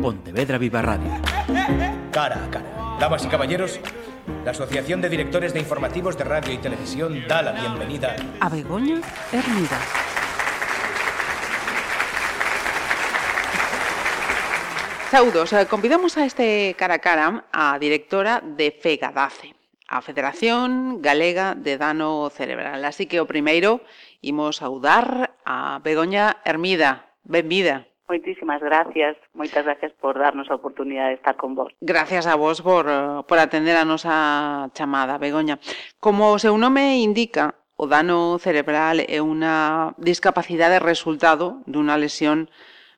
Pontevedra Viva Radio. Cara a cara. Damas y caballeros, la Asociación de Directores de Informativos de Radio y Televisión da la bienvenida a Begoña Hermida. Saudos, eh, convidamos a este cara a cara a directora de FEGADACE, a Federación Galega de Dano Cerebral. Así que o primeiro imos saudar a Begoña Hermida. Benvida. Moitísimas gracias, moitas gracias por darnos a oportunidade de estar con vos. Gracias a vos por, por atender a nosa chamada, Begoña. Como o seu nome indica, o dano cerebral é unha discapacidade resultado dunha lesión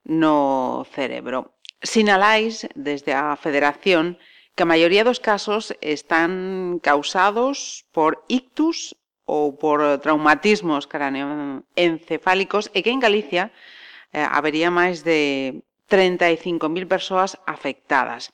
no cerebro. Sinalais desde a Federación que a maioría dos casos están causados por ictus ou por traumatismos craneoencefálicos e que en Galicia eh, habería máis de 35.000 persoas afectadas.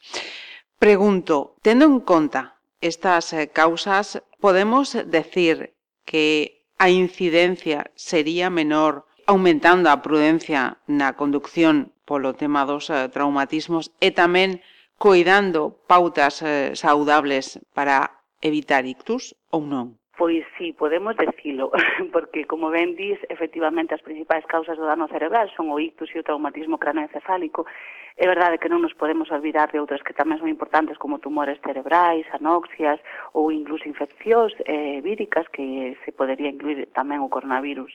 Pregunto, tendo en conta estas eh, causas, podemos decir que a incidencia sería menor aumentando a prudencia na conducción polo tema dos eh, traumatismos e tamén coidando pautas eh, saudables para evitar ictus ou non? Pois sí, podemos decilo, porque como ben dis, efectivamente as principais causas do dano cerebral son o ictus e o traumatismo cranoencefálico. É verdade que non nos podemos olvidar de outras que tamén son importantes como tumores cerebrais, anoxias ou incluso infeccións eh, víricas que se podería incluir tamén o coronavirus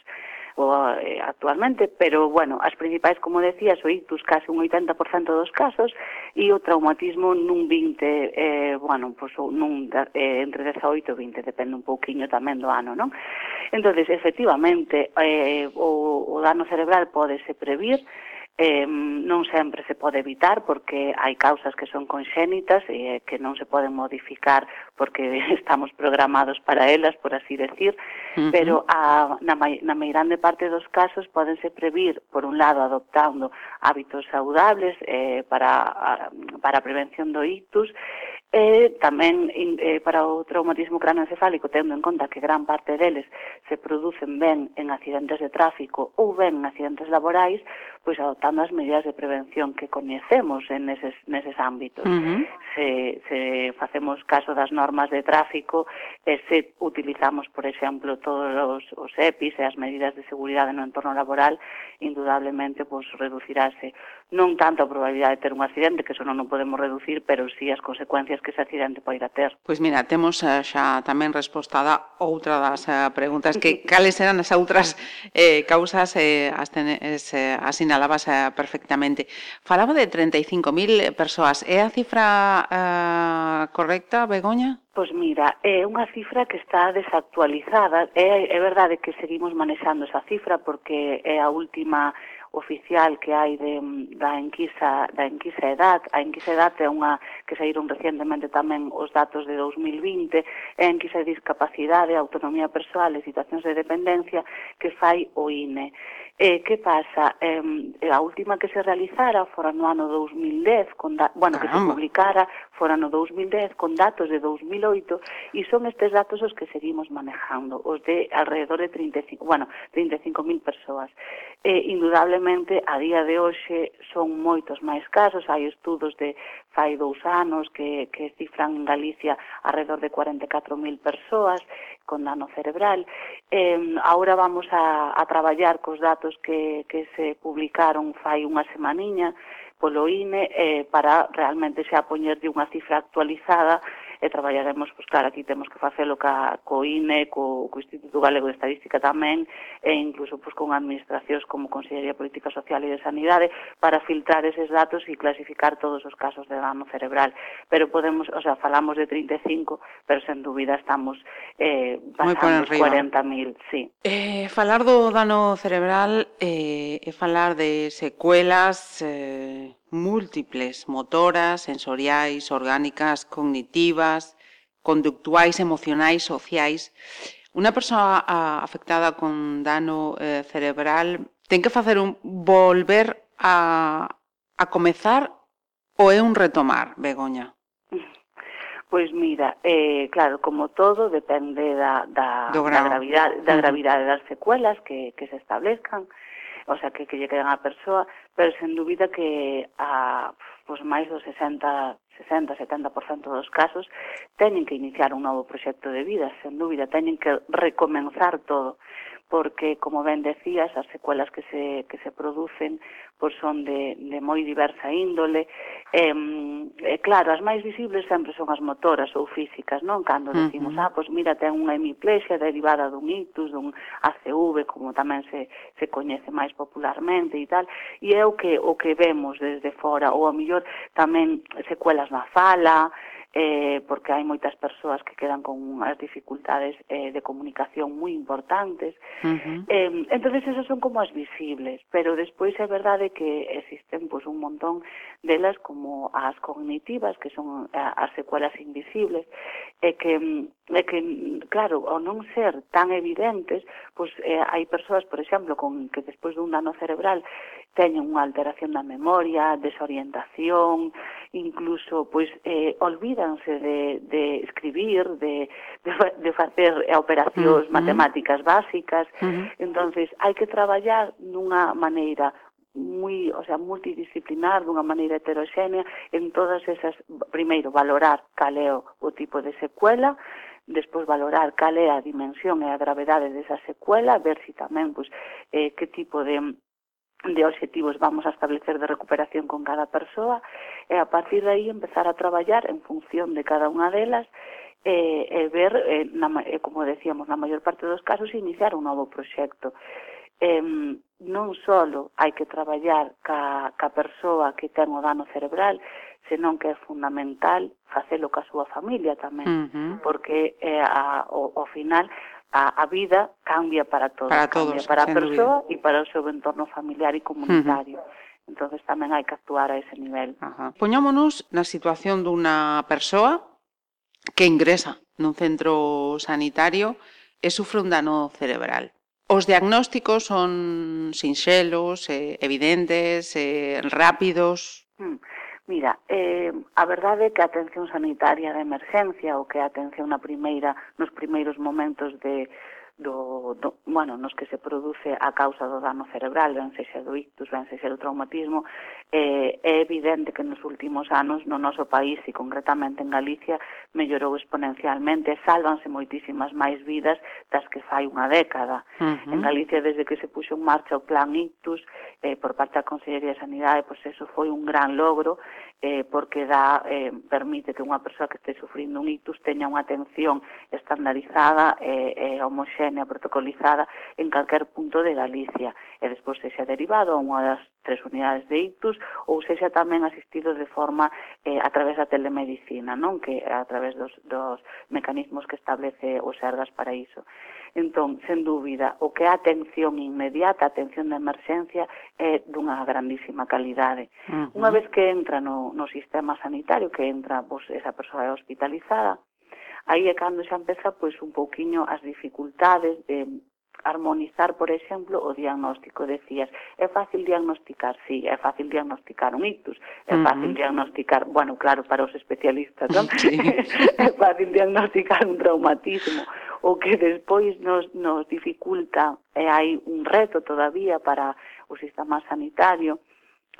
o, eh, actualmente, pero, bueno, as principais, como decías, o ictus case un 80% dos casos e o traumatismo nun 20, eh, bueno, pues, nun, eh, entre 18 e 20, depende un pouquiño tamén do ano, non? entonces efectivamente, eh, o, o dano cerebral pode se previr, Eh, non sempre se pode evitar porque hai causas que son conxénitas e eh, que non se poden modificar porque estamos programados para elas, por así decir, uh -huh. pero a, na, na meirande parte dos casos podense previr, por un lado, adoptando hábitos saudables eh, para, a, para a prevención do ictus, e tamén eh, para o traumatismo cranoencefálico, tendo en conta que gran parte deles se producen ben en accidentes de tráfico ou ben en accidentes laborais, pois adoptando as medidas de prevención que coñecemos en neses, neses ámbitos. Uh -huh. se, se facemos caso das normas de tráfico, e se utilizamos, por exemplo, todos os, os EPIs e as medidas de seguridade no entorno laboral, indudablemente pois, reducirase non tanto a probabilidade de ter un accidente, que eso non o podemos reducir, pero sí as consecuencias que ese accidente poida ter. Pois mira, temos xa eh, tamén respostada outra das eh, preguntas que cales eran as outras eh, causas eh, as, ten, as, as sinalabas eh, perfectamente. Falaba de 35.000 persoas. É a cifra uh, correcta, Begoña? Pois mira, é unha cifra que está desactualizada. É, é verdade que seguimos manexando esa cifra porque é a última oficial que hai de, da enquisa da enquisa edad. A enquisa edad é unha que saíron recientemente tamén os datos de 2020, é a enquisa de discapacidade, autonomía persoal e situacións de dependencia que fai o INE. Eh, que pasa? Eh, a última que se realizara fora no ano 2010, con da, bueno, Caramba. que se publicara fora no 2010 con datos de 2008 e son estes datos os que seguimos manejando, os de alrededor de 35, bueno, 35.000 persoas. Eh, indudablemente, a día de hoxe son moitos máis casos, hai estudos de fai dous anos que, que cifran en Galicia alrededor de 44.000 persoas con dano cerebral. Eh, ahora vamos a, a traballar cos datos datos que, que se publicaron fai unha semaniña polo INE eh, para realmente xa poñerlle unha cifra actualizada e traballaremos, pois claro, aquí temos que facelo ca, co INE, co, co Instituto Galego de Estadística tamén, e incluso pois, con administracións como Consellería de Política Social e de Sanidade, para filtrar eses datos e clasificar todos os casos de dano cerebral. Pero podemos, o sea, falamos de 35, pero sen dúbida estamos eh, pasando os 40.000, sí. Eh, falar do dano cerebral eh, e falar de secuelas... Eh múltiples, motoras, sensoriais, orgánicas, cognitivas, conductuais, emocionais, sociais. Unha persoa ah, afectada con dano eh, cerebral ten que facer un volver a, a comezar ou é un retomar, Begoña? Pois mira, eh, claro, como todo depende da, da, Do da gravidade, da gravidade das secuelas que, que se establezcan, o sea, que, que lle queden á persoa, pero sen dúbida que a pois máis do 60, 60 70% dos casos teñen que iniciar un novo proxecto de vida, sen dúbida, teñen que recomenzar todo porque, como ben decías, as secuelas que se, que se producen pois son de, de moi diversa índole. Eh, eh, claro, as máis visibles sempre son as motoras ou físicas, non? Cando decimos, uh -huh. ah, pois mira, ten unha hemiplesia derivada dun ictus, dun ACV, como tamén se, se coñece máis popularmente e tal, e é o que, o que vemos desde fora, ou a mellor tamén secuelas na fala, eh, porque hai moitas persoas que quedan con unhas dificultades eh, de comunicación moi importantes. Uh -huh. eh, entonces esas son como as visibles, pero despois é verdade que existen pues, un montón delas como as cognitivas, que son eh, as secuelas invisibles, e eh, que mm, é que, claro, ao non ser tan evidentes, pois eh, hai persoas, por exemplo, con que despois dun dano cerebral teñen unha alteración da memoria, desorientación, incluso pois eh, olvídanse de, de escribir, de, de, de facer operacións uh -huh. matemáticas básicas. Uh -huh. entonces hai que traballar nunha maneira moi, o sea, multidisciplinar dunha maneira heteroxénea en todas esas, primeiro, valorar cal é o tipo de secuela, despois valorar cal é a dimensión e a gravedade desa secuela, ver si tamén pois, eh, que tipo de de obxectivos vamos a establecer de recuperación con cada persoa e a partir de aí empezar a traballar en función de cada unha delas e, e ver, e, na, e, eh, como decíamos, na maior parte dos casos iniciar un novo proxecto. E, non só hai que traballar ca, ca persoa que ten o dano cerebral, senón que é fundamental facelo ca súa familia tamén, uh -huh. porque eh, a, o, ao final a, a vida cambia para todos, para todos cambia para a persoa e para o seu entorno familiar e comunitario. Uh -huh. Entonces tamén hai que actuar a ese nivel. Ajá. Poñámonos na situación dunha persoa que ingresa nun centro sanitario e sufre un dano cerebral. Os diagnósticos son sinxelos, eh, evidentes, eh, rápidos. Hmm. Mira, eh, a verdade é que a atención sanitaria de emergencia ou que a atención na primeira, nos primeiros momentos de, do, do, bueno, nos que se produce a causa do dano cerebral, ben sexa do ictus, ben sexa do traumatismo, eh, é evidente que nos últimos anos no noso país e concretamente en Galicia mellorou exponencialmente, sálvanse moitísimas máis vidas das que fai unha década. Uh -huh. En Galicia, desde que se puxo en marcha o plan ictus, eh, por parte da Consellería de Sanidade, pois eso foi un gran logro, eh, porque dá, eh, permite que unha persoa que este sufrindo un ictus teña unha atención estandarizada eh, e eh, eh, homoxénea higiene protocolizada en calquer punto de Galicia e despois sexa derivado a unha das tres unidades de ictus ou sexa tamén asistido de forma eh, a través da telemedicina, non que a través dos, dos mecanismos que establece o Sergas para iso. Entón, sen dúbida, o que é atención inmediata, atención de emerxencia, é dunha grandísima calidade. Uh -huh. Unha vez que entra no, no sistema sanitario, que entra pues, esa persoa hospitalizada, Aí é cando xa empeza pois un pouquiño as dificultades de armonizar, por exemplo, o diagnóstico Decías, É fácil diagnosticar, sí, é fácil diagnosticar un ictus, é fácil uh -huh. diagnosticar, bueno, claro, para os especialistas, non? Sí. é fácil diagnosticar un traumatismo. O que despois nos, nos dificulta, e hai un reto todavía para o sistema sanitario,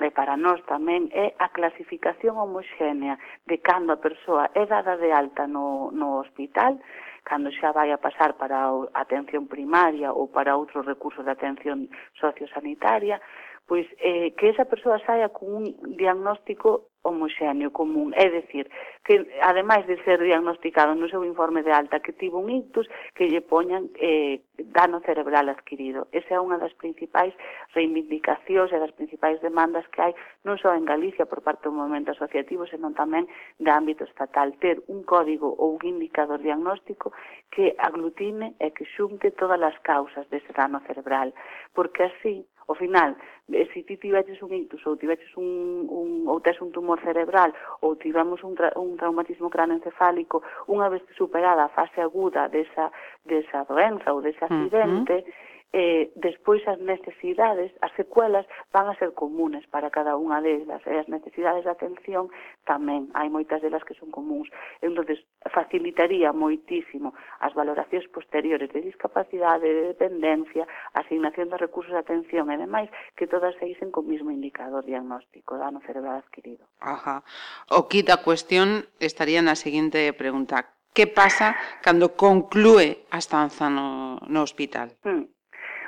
e para nós tamén é a clasificación homoxénea de cando a persoa é dada de alta no, no hospital, cando xa vai a pasar para a atención primaria ou para outro recurso de atención sociosanitaria, pois eh, que esa persoa saia cun diagnóstico homoxéneo común, é dicir, que ademais de ser diagnosticado no seu informe de alta que tivo un ictus, que lle poñan eh, dano cerebral adquirido. Esa é unha das principais reivindicacións e das principais demandas que hai non só en Galicia por parte do movimento asociativo, senón tamén de ámbito estatal, ter un código ou un indicador diagnóstico que aglutine e que xunte todas as causas dese dano cerebral, porque así ao final, eh, se ti tiveches un ictus ou tiveches un, un, ou tes un tumor cerebral ou tivemos un, tra, un traumatismo cranoencefálico, unha vez superada a fase aguda desa, desa doenza ou dese accidente, uh -huh eh, despois as necesidades, as secuelas van a ser comunes para cada unha delas, e as necesidades de atención tamén, hai moitas delas que son comuns. Entonces facilitaría moitísimo as valoracións posteriores de discapacidade, de dependencia, asignación de recursos de atención e demais, que todas se con co mismo indicador diagnóstico, dano cerebral adquirido. Ajá. O kit da cuestión estaría na seguinte pregunta. Que pasa cando conclúe a estanza no, no hospital? Hmm.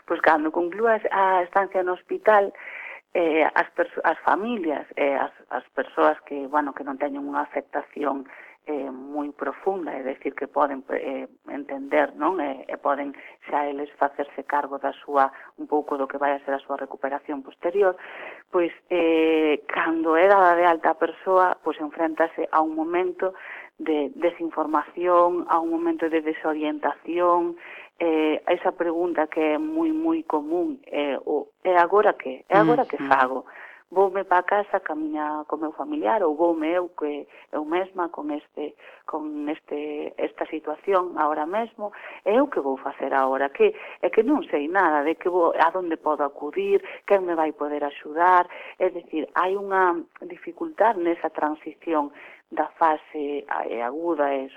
Pois cando conclúa a estancia no hospital, eh, as, as familias, eh, as, as persoas que, bueno, que non teñen unha afectación eh, moi profunda, é decir, que poden eh, entender, non? E, eh, e poden xa eles facerse cargo da súa, un pouco do que vai a ser a súa recuperación posterior, pois eh, cando é dada de alta a persoa, pois enfrentase a un momento de desinformación, a un momento de desorientación, eh, esa pregunta que é moi moi común é eh, o é agora que? É agora que mm, mm. fago? Voume para casa ca miña, co meu familiar ou voume eu que eu mesma con este con este esta situación agora mesmo, é eu que vou facer agora que é que non sei nada de que vou, a donde podo acudir, quen me vai poder axudar, é dicir, hai unha dificultad nesa transición da fase aguda e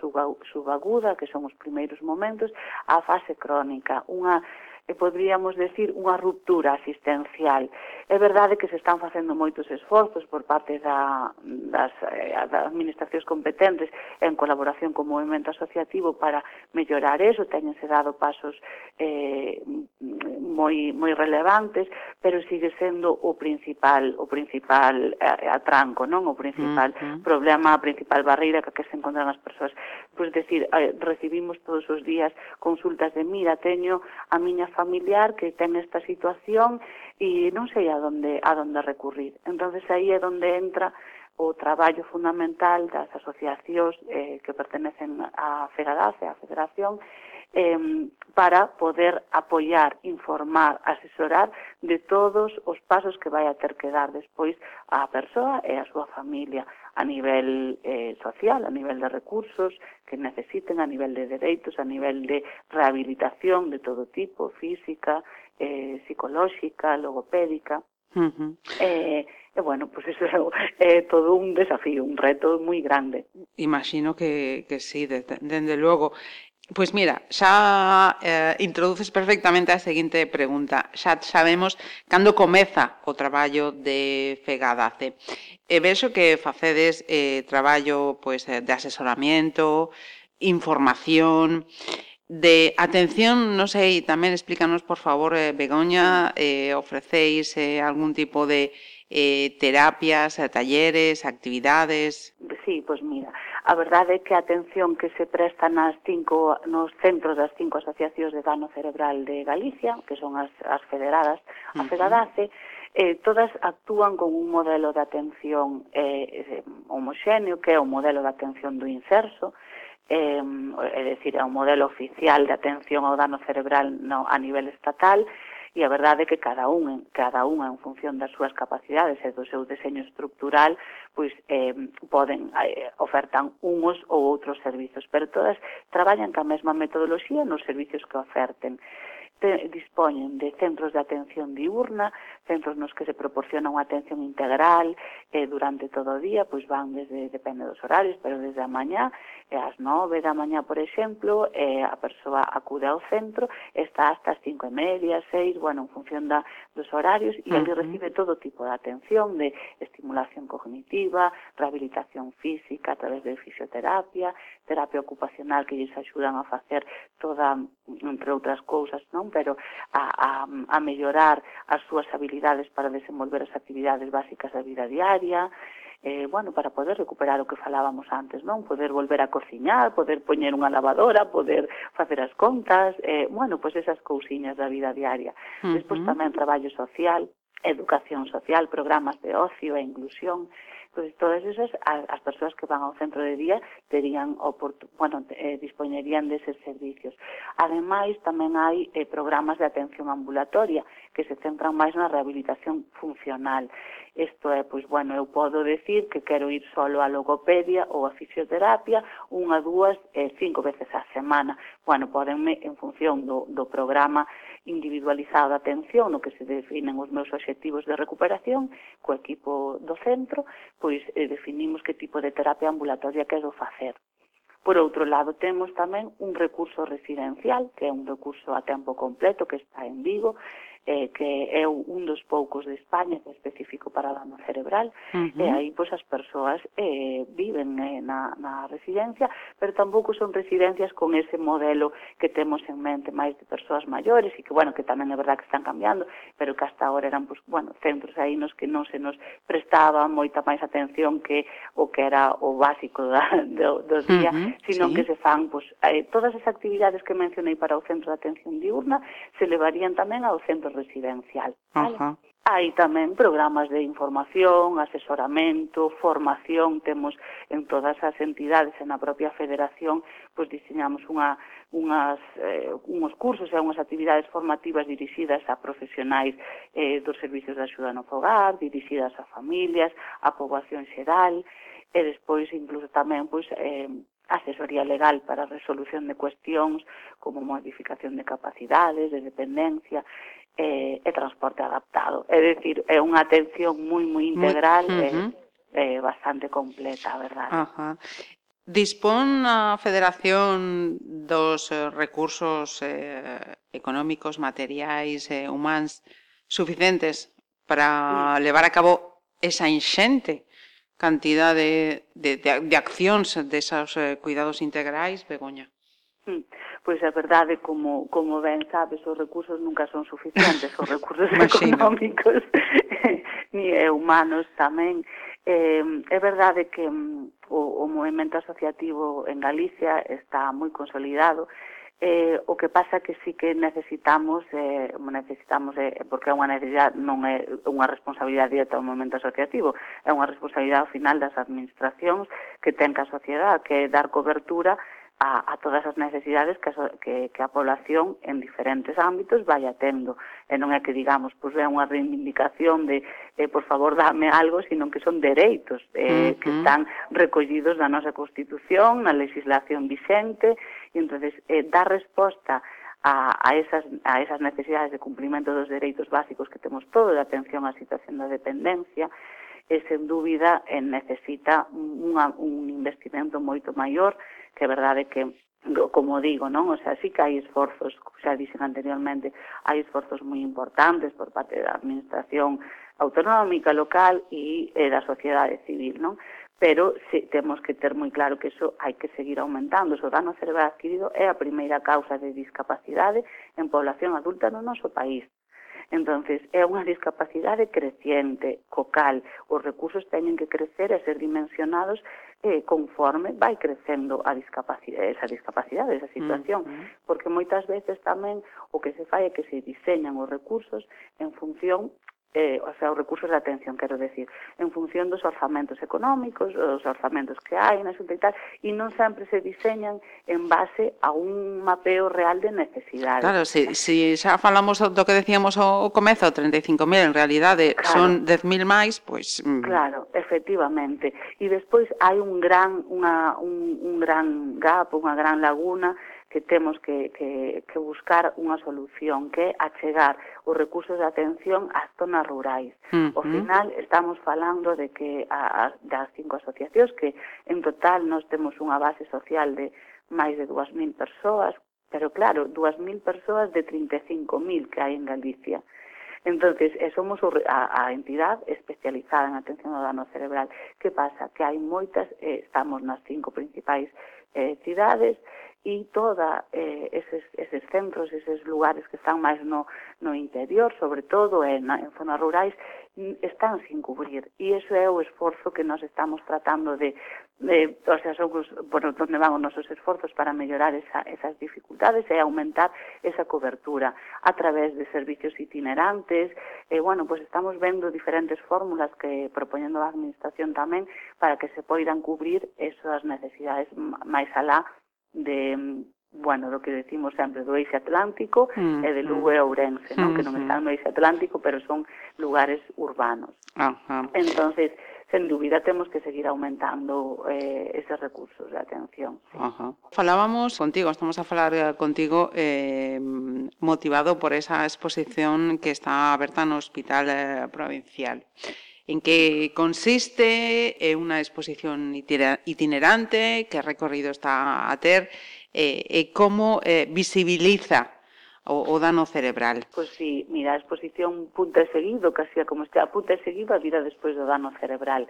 subaguda, que son os primeiros momentos, á fase crónica, unha e podríamos decir unha ruptura asistencial. É verdade que se están facendo moitos esforzos por parte da, das, eh, das administracións competentes en colaboración co movimento asociativo para mellorar eso, teñense dado pasos eh, moi, moi relevantes, pero sigue sendo o principal o principal eh, atranco, non? O principal uh -huh. problema, a principal barreira que, que se encontran as persoas. Pois decir, eh, recibimos todos os días consultas de mira, teño a miña familia familiar que ten esta situación e non sei a donde, a donde recurrir. entonces aí é onde entra o traballo fundamental das asociacións eh, que pertenecen á FEGADAF, á Federación, eh, para poder apoiar, informar, asesorar de todos os pasos que vai a ter que dar despois a persoa e a súa familia a nivel eh, social, a nivel de recursos que necesiten, a nivel de dereitos, a nivel de rehabilitación de todo tipo, física, eh, psicolóxica, logopédica. Uh -huh. eh, E bueno, pues eso é eh, todo un desafío, un reto moi grande. Imagino que, que sí, desde, desde logo. Pois mira, xa eh, introduces perfectamente a seguinte pregunta. Xa sabemos cando comeza o traballo de Fegadace. E vexo que facedes eh, traballo pois, de asesoramiento, información, de atención, non sei, tamén explícanos, por favor, eh, Begoña, eh, ofrecéis eh, algún tipo de eh, terapias, eh, talleres, actividades? Sí, pois pues mira, a verdade é que a atención que se presta nas cinco, nos centros das cinco asociacións de dano cerebral de Galicia, que son as, as federadas, a FEDADACE, eh, todas actúan con un modelo de atención eh, eh homoxéneo, que é o modelo de atención do inserso, eh, é dicir, é un modelo oficial de atención ao dano cerebral no, a nivel estatal, e a verdade é que cada un, cada un en función das súas capacidades e do seu deseño estructural pois eh, poden eh, ofertan unos ou outros servizos, pero todas traballan ca mesma metodoloxía nos servizos que oferten te, dispoñen de centros de atención diurna, centros nos que se proporciona unha atención integral eh, durante todo o día, pois van desde, depende dos horarios, pero desde a mañá, eh, as nove da mañá, por exemplo, eh, a persoa acude ao centro, está hasta as cinco e media, seis, bueno, en función da, dos horarios, e ali uh -huh. recibe todo tipo de atención, de estimulación cognitiva, cognitiva, rehabilitación física a través de fisioterapia, terapia ocupacional que lles axudan a facer toda, entre outras cousas, non? Pero a, a, a mellorar as súas habilidades para desenvolver as actividades básicas da vida diaria, eh, bueno, para poder recuperar o que falábamos antes, non? Poder volver a cociñar, poder poñer unha lavadora, poder facer as contas, eh, bueno, pois pues esas cousiñas da vida diaria. Uh -huh. Despois tamén traballo social, educación social, programas de ocio e inclusión, pois todas esas as, as persoas que van ao centro de día terían bueno, eh, dispoñerían deses servicios. Ademais, tamén hai eh, programas de atención ambulatoria que se centran máis na rehabilitación funcional. Isto é, pois, bueno, eu podo decir que quero ir solo a logopedia ou a fisioterapia unha, dúas, eh, cinco veces á semana. Bueno, podenme, en función do, do programa individualizado de atención, no que se definen os meus obxectivos de recuperación, co equipo do centro, pois eh, definimos que tipo de terapia ambulatoria quero facer. Por outro lado, temos tamén un recurso residencial, que é un recurso a tempo completo que está en Vigo, eh, que é un dos poucos de España que é específico para a dama cerebral, uh -huh. e aí pois as persoas eh, viven eh, na, na residencia, pero tampouco son residencias con ese modelo que temos en mente máis de persoas maiores e que, bueno, que tamén é verdad que están cambiando, pero que hasta ahora eran, pois, bueno, centros aí nos que non se nos prestaba moita máis atención que o que era o básico da, do, do día, uh -huh, sino sí. que se fan, pois, eh, todas as actividades que mencionei para o centro de atención diurna se levarían tamén ao centro residencial. Vale? Hai tamén programas de información, asesoramento, formación, temos en todas as entidades, e na propia federación, pois diseñamos unha, unhas, eh, unhos cursos e unhas actividades formativas dirixidas a profesionais eh, dos servicios de axuda no fogar, dirixidas a familias, a poboación xeral, e despois incluso tamén pois, eh, asesoría legal para a resolución de cuestións como modificación de capacidades, de dependencia, e, e transporte adaptado. É dicir, é unha atención moi moi integral moi, uh -huh. e, e bastante completa, verdad? Ajá. Dispón a Federación dos eh, recursos eh, económicos, materiais e eh, humanos suficientes para sí. levar a cabo esa inxente cantidad de, de, de, de accións desaos eh, cuidados integrais, Begoña? Hmm. Pois a verdade, como, como ben sabes, os recursos nunca son suficientes, os recursos económicos ni humanos tamén. Eh, é verdade que mm, o, o movimento asociativo en Galicia está moi consolidado, Eh, o que pasa que sí que necesitamos, eh, necesitamos eh, porque é unha necesidade, non é unha responsabilidade directa do momento asociativo, é unha responsabilidade ao final das administracións que ten que a sociedade, que é dar cobertura a, a todas as necesidades que que, que a población en diferentes ámbitos vaya tendo. E non é que digamos, pois é unha reivindicación de, eh, por favor, dame algo, sino que son dereitos eh, uh -huh. que están recollidos na nosa Constitución, na legislación vixente, e entonces eh, dar resposta a, a, esas, a esas necesidades de cumprimento dos dereitos básicos que temos todos, de atención á situación da dependencia, e, sen dúbida, eh, necesita unha, un investimento moito maior, que é verdade que como digo, non? O sea, sí que hai esforzos, xa dixen anteriormente, hai esforzos moi importantes por parte da administración autonómica, local e eh, da sociedade civil, non? Pero sí, temos que ter moi claro que iso hai que seguir aumentando. O dano cerebral adquirido é a primeira causa de discapacidade en población adulta no noso país. Entonces, é unha discapacidade creciente, cocal. Os recursos teñen que crecer e ser dimensionados eh, conforme vai crecendo a discapacidade, esa discapacidade, esa situación, Uh -huh. porque moitas veces tamén o que se fai é que se diseñan os recursos en función eh, o sea, os recursos de atención, quero decir, en función dos orzamentos económicos, os orzamentos que hai na xunta e tal, e non sempre se diseñan en base a un mapeo real de necesidades. Claro, se, si, se si xa falamos do que decíamos ao comezo, 35.000, en realidade claro. son 10.000 máis, pois... Pues... Claro, efectivamente. E despois hai un gran, unha, un, un gran gap, unha gran laguna que temos que, que, que buscar unha solución que é achegar os recursos de atención ás zonas rurais. Uh -huh. Ao final estamos falando de que a, a, das cinco asociacións que en total nos temos unha base social de máis de 2.000 persoas, pero claro, 2.000 persoas de 35.000 que hai en Galicia. Entonces, eh, somos a, a entidade especializada en atención ao dano cerebral. Que pasa? Que hai moitas, eh, estamos nas cinco principais eh, cidades, e toda eh, eses, eses centros, eses lugares que están máis no, no interior, sobre todo en, en zonas rurais, están sin cubrir. E iso é o esforzo que nós estamos tratando de, de o sea, son os, bueno, donde van os nosos esforzos para mellorar esa, esas dificultades e aumentar esa cobertura a través de servicios itinerantes. E, bueno, pues estamos vendo diferentes fórmulas que propoñendo a Administración tamén para que se poidan cubrir esas necesidades máis alá de, bueno, do que decimos sempre do eixo atlántico mm, e de Lugo mm. e Ourense, non? Mm, que non están no eixo atlántico, pero son lugares urbanos. Ajá. Entonces, sen dúbida temos que seguir aumentando eh, eses recursos de atención. Ajá. Falábamos contigo, estamos a falar eh, contigo eh, motivado por esa exposición que está aberta no Hospital eh, Provincial. En que consiste? É unha exposición itinerante, que recorrido está a ter, eh, e como eh, visibiliza o, o dano cerebral. Pois sí, mira, exposición punta e seguido, casi como este, a punta e seguido a vida despois do dano cerebral.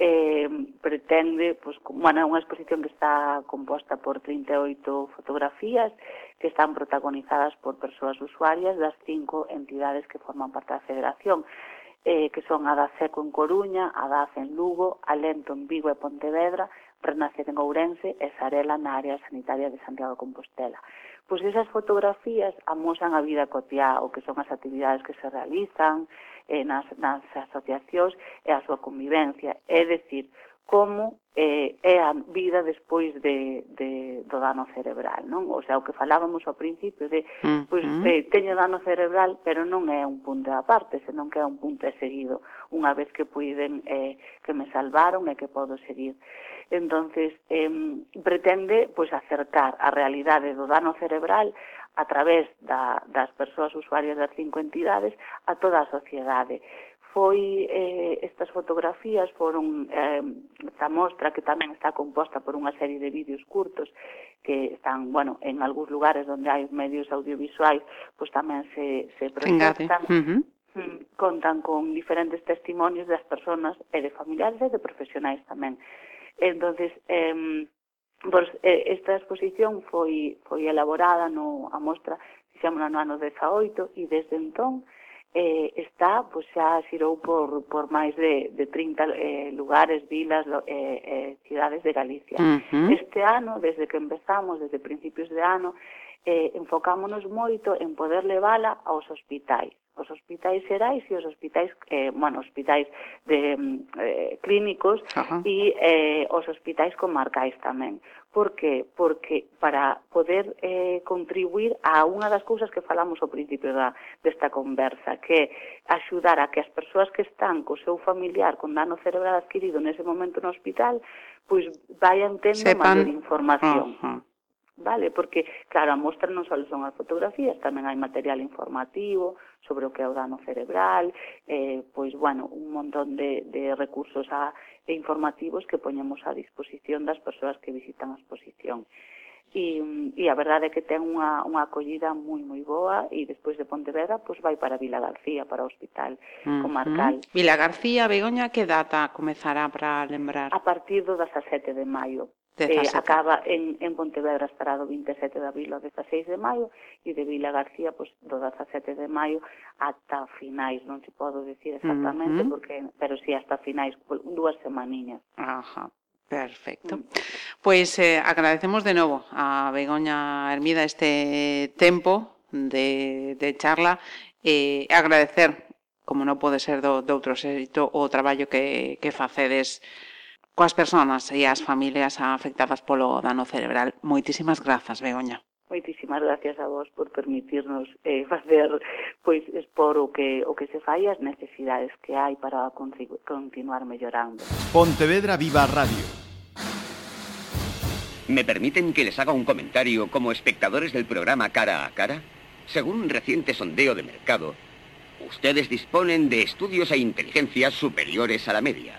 Eh, pretende, pois, bueno, é unha exposición que está composta por 38 fotografías que están protagonizadas por persoas usuarias das cinco entidades que forman parte da federación eh, que son a da Seco en Coruña, a da en Lugo, a Lento en Vigo e Pontevedra, Renacer en Ourense e Sarela na área sanitaria de Santiago de Compostela. Pois esas fotografías amosan a vida cotiá, o que son as actividades que se realizan eh, nas, nas asociacións e a súa convivencia. É decir, como eh, é a vida despois de, de, do dano cerebral, non? O sea, o que falábamos ao principio de, pois, mm. teño dano cerebral, pero non é un punto aparte, senón que é un punto seguido, unha vez que puiden, eh, que me salvaron e que podo seguir. Entonces, eh, pretende, pois, acercar a realidade do dano cerebral a través da, das persoas usuarias das cinco entidades a toda a sociedade foi eh, estas fotografías foron eh, esta mostra que tamén está composta por unha serie de vídeos curtos que están, bueno, en algúns lugares onde hai medios audiovisuais, pois tamén se, se proxectan. Uh -huh. Mm, contan con diferentes testimonios das persoas e de familiares e de profesionais tamén. Entonces, eh, pois, eh, esta exposición foi, foi elaborada no, a mostra, fixámona no ano 18, e desde entón, eh, está, pois xa xirou por, por máis de, de 30 eh, lugares, vilas, eh, eh, cidades de Galicia. Uh -huh. Este ano, desde que empezamos, desde principios de ano, eh, enfocámonos moito en poder levala aos hospitais os hospitais xerais e os hospitais, eh, bueno, hospitais de, mm, eh, clínicos Uh -huh. e eh, os hospitais comarcais tamén. Por que? Porque para poder eh, contribuir a unha das cousas que falamos ao principio da, desta conversa, que axudar a que as persoas que están co seu familiar con dano cerebral adquirido nese momento no hospital, pois vayan tendo Sepan. maior información. Uh -huh vale? Porque, claro, a mostra non só son as fotografías, tamén hai material informativo sobre o que é o dano cerebral, eh, pois, bueno, un montón de, de recursos a, e informativos que poñemos a disposición das persoas que visitan a exposición. E, e a verdade é que ten unha, unha acollida moi moi boa e despois de Pontevedra pois vai para Vila García, para o Hospital uh -huh. Comarcal. Vila García, Begoña, que data comezará para lembrar? A partir do 17 de maio eh, acaba en, en Pontevedra estará do 27 de abril ao 16 de maio e de Vila García pois, do 17 de maio ata finais, non se podo dicir exactamente, uh -huh. porque, pero si sí, hasta finais, dúas semaniñas. Ajá. Perfecto. Mm. Eh, agradecemos de novo a Begoña Hermida este tempo de, de charla e eh, agradecer, como non pode ser do, do outro xeito, o traballo que, que facedes coas persoas e as familias afectadas polo dano cerebral. Moitísimas grazas, Begoña. Moitísimas gracias a vos por permitirnos eh, facer pois expor o que o que se fai as necesidades que hai para continuar mellorando. Pontevedra Viva Radio. ¿Me permiten que les haga un comentario como espectadores del programa Cara a Cara? Según un reciente sondeo de mercado, ustedes disponen de estudios e inteligencias superiores a la media.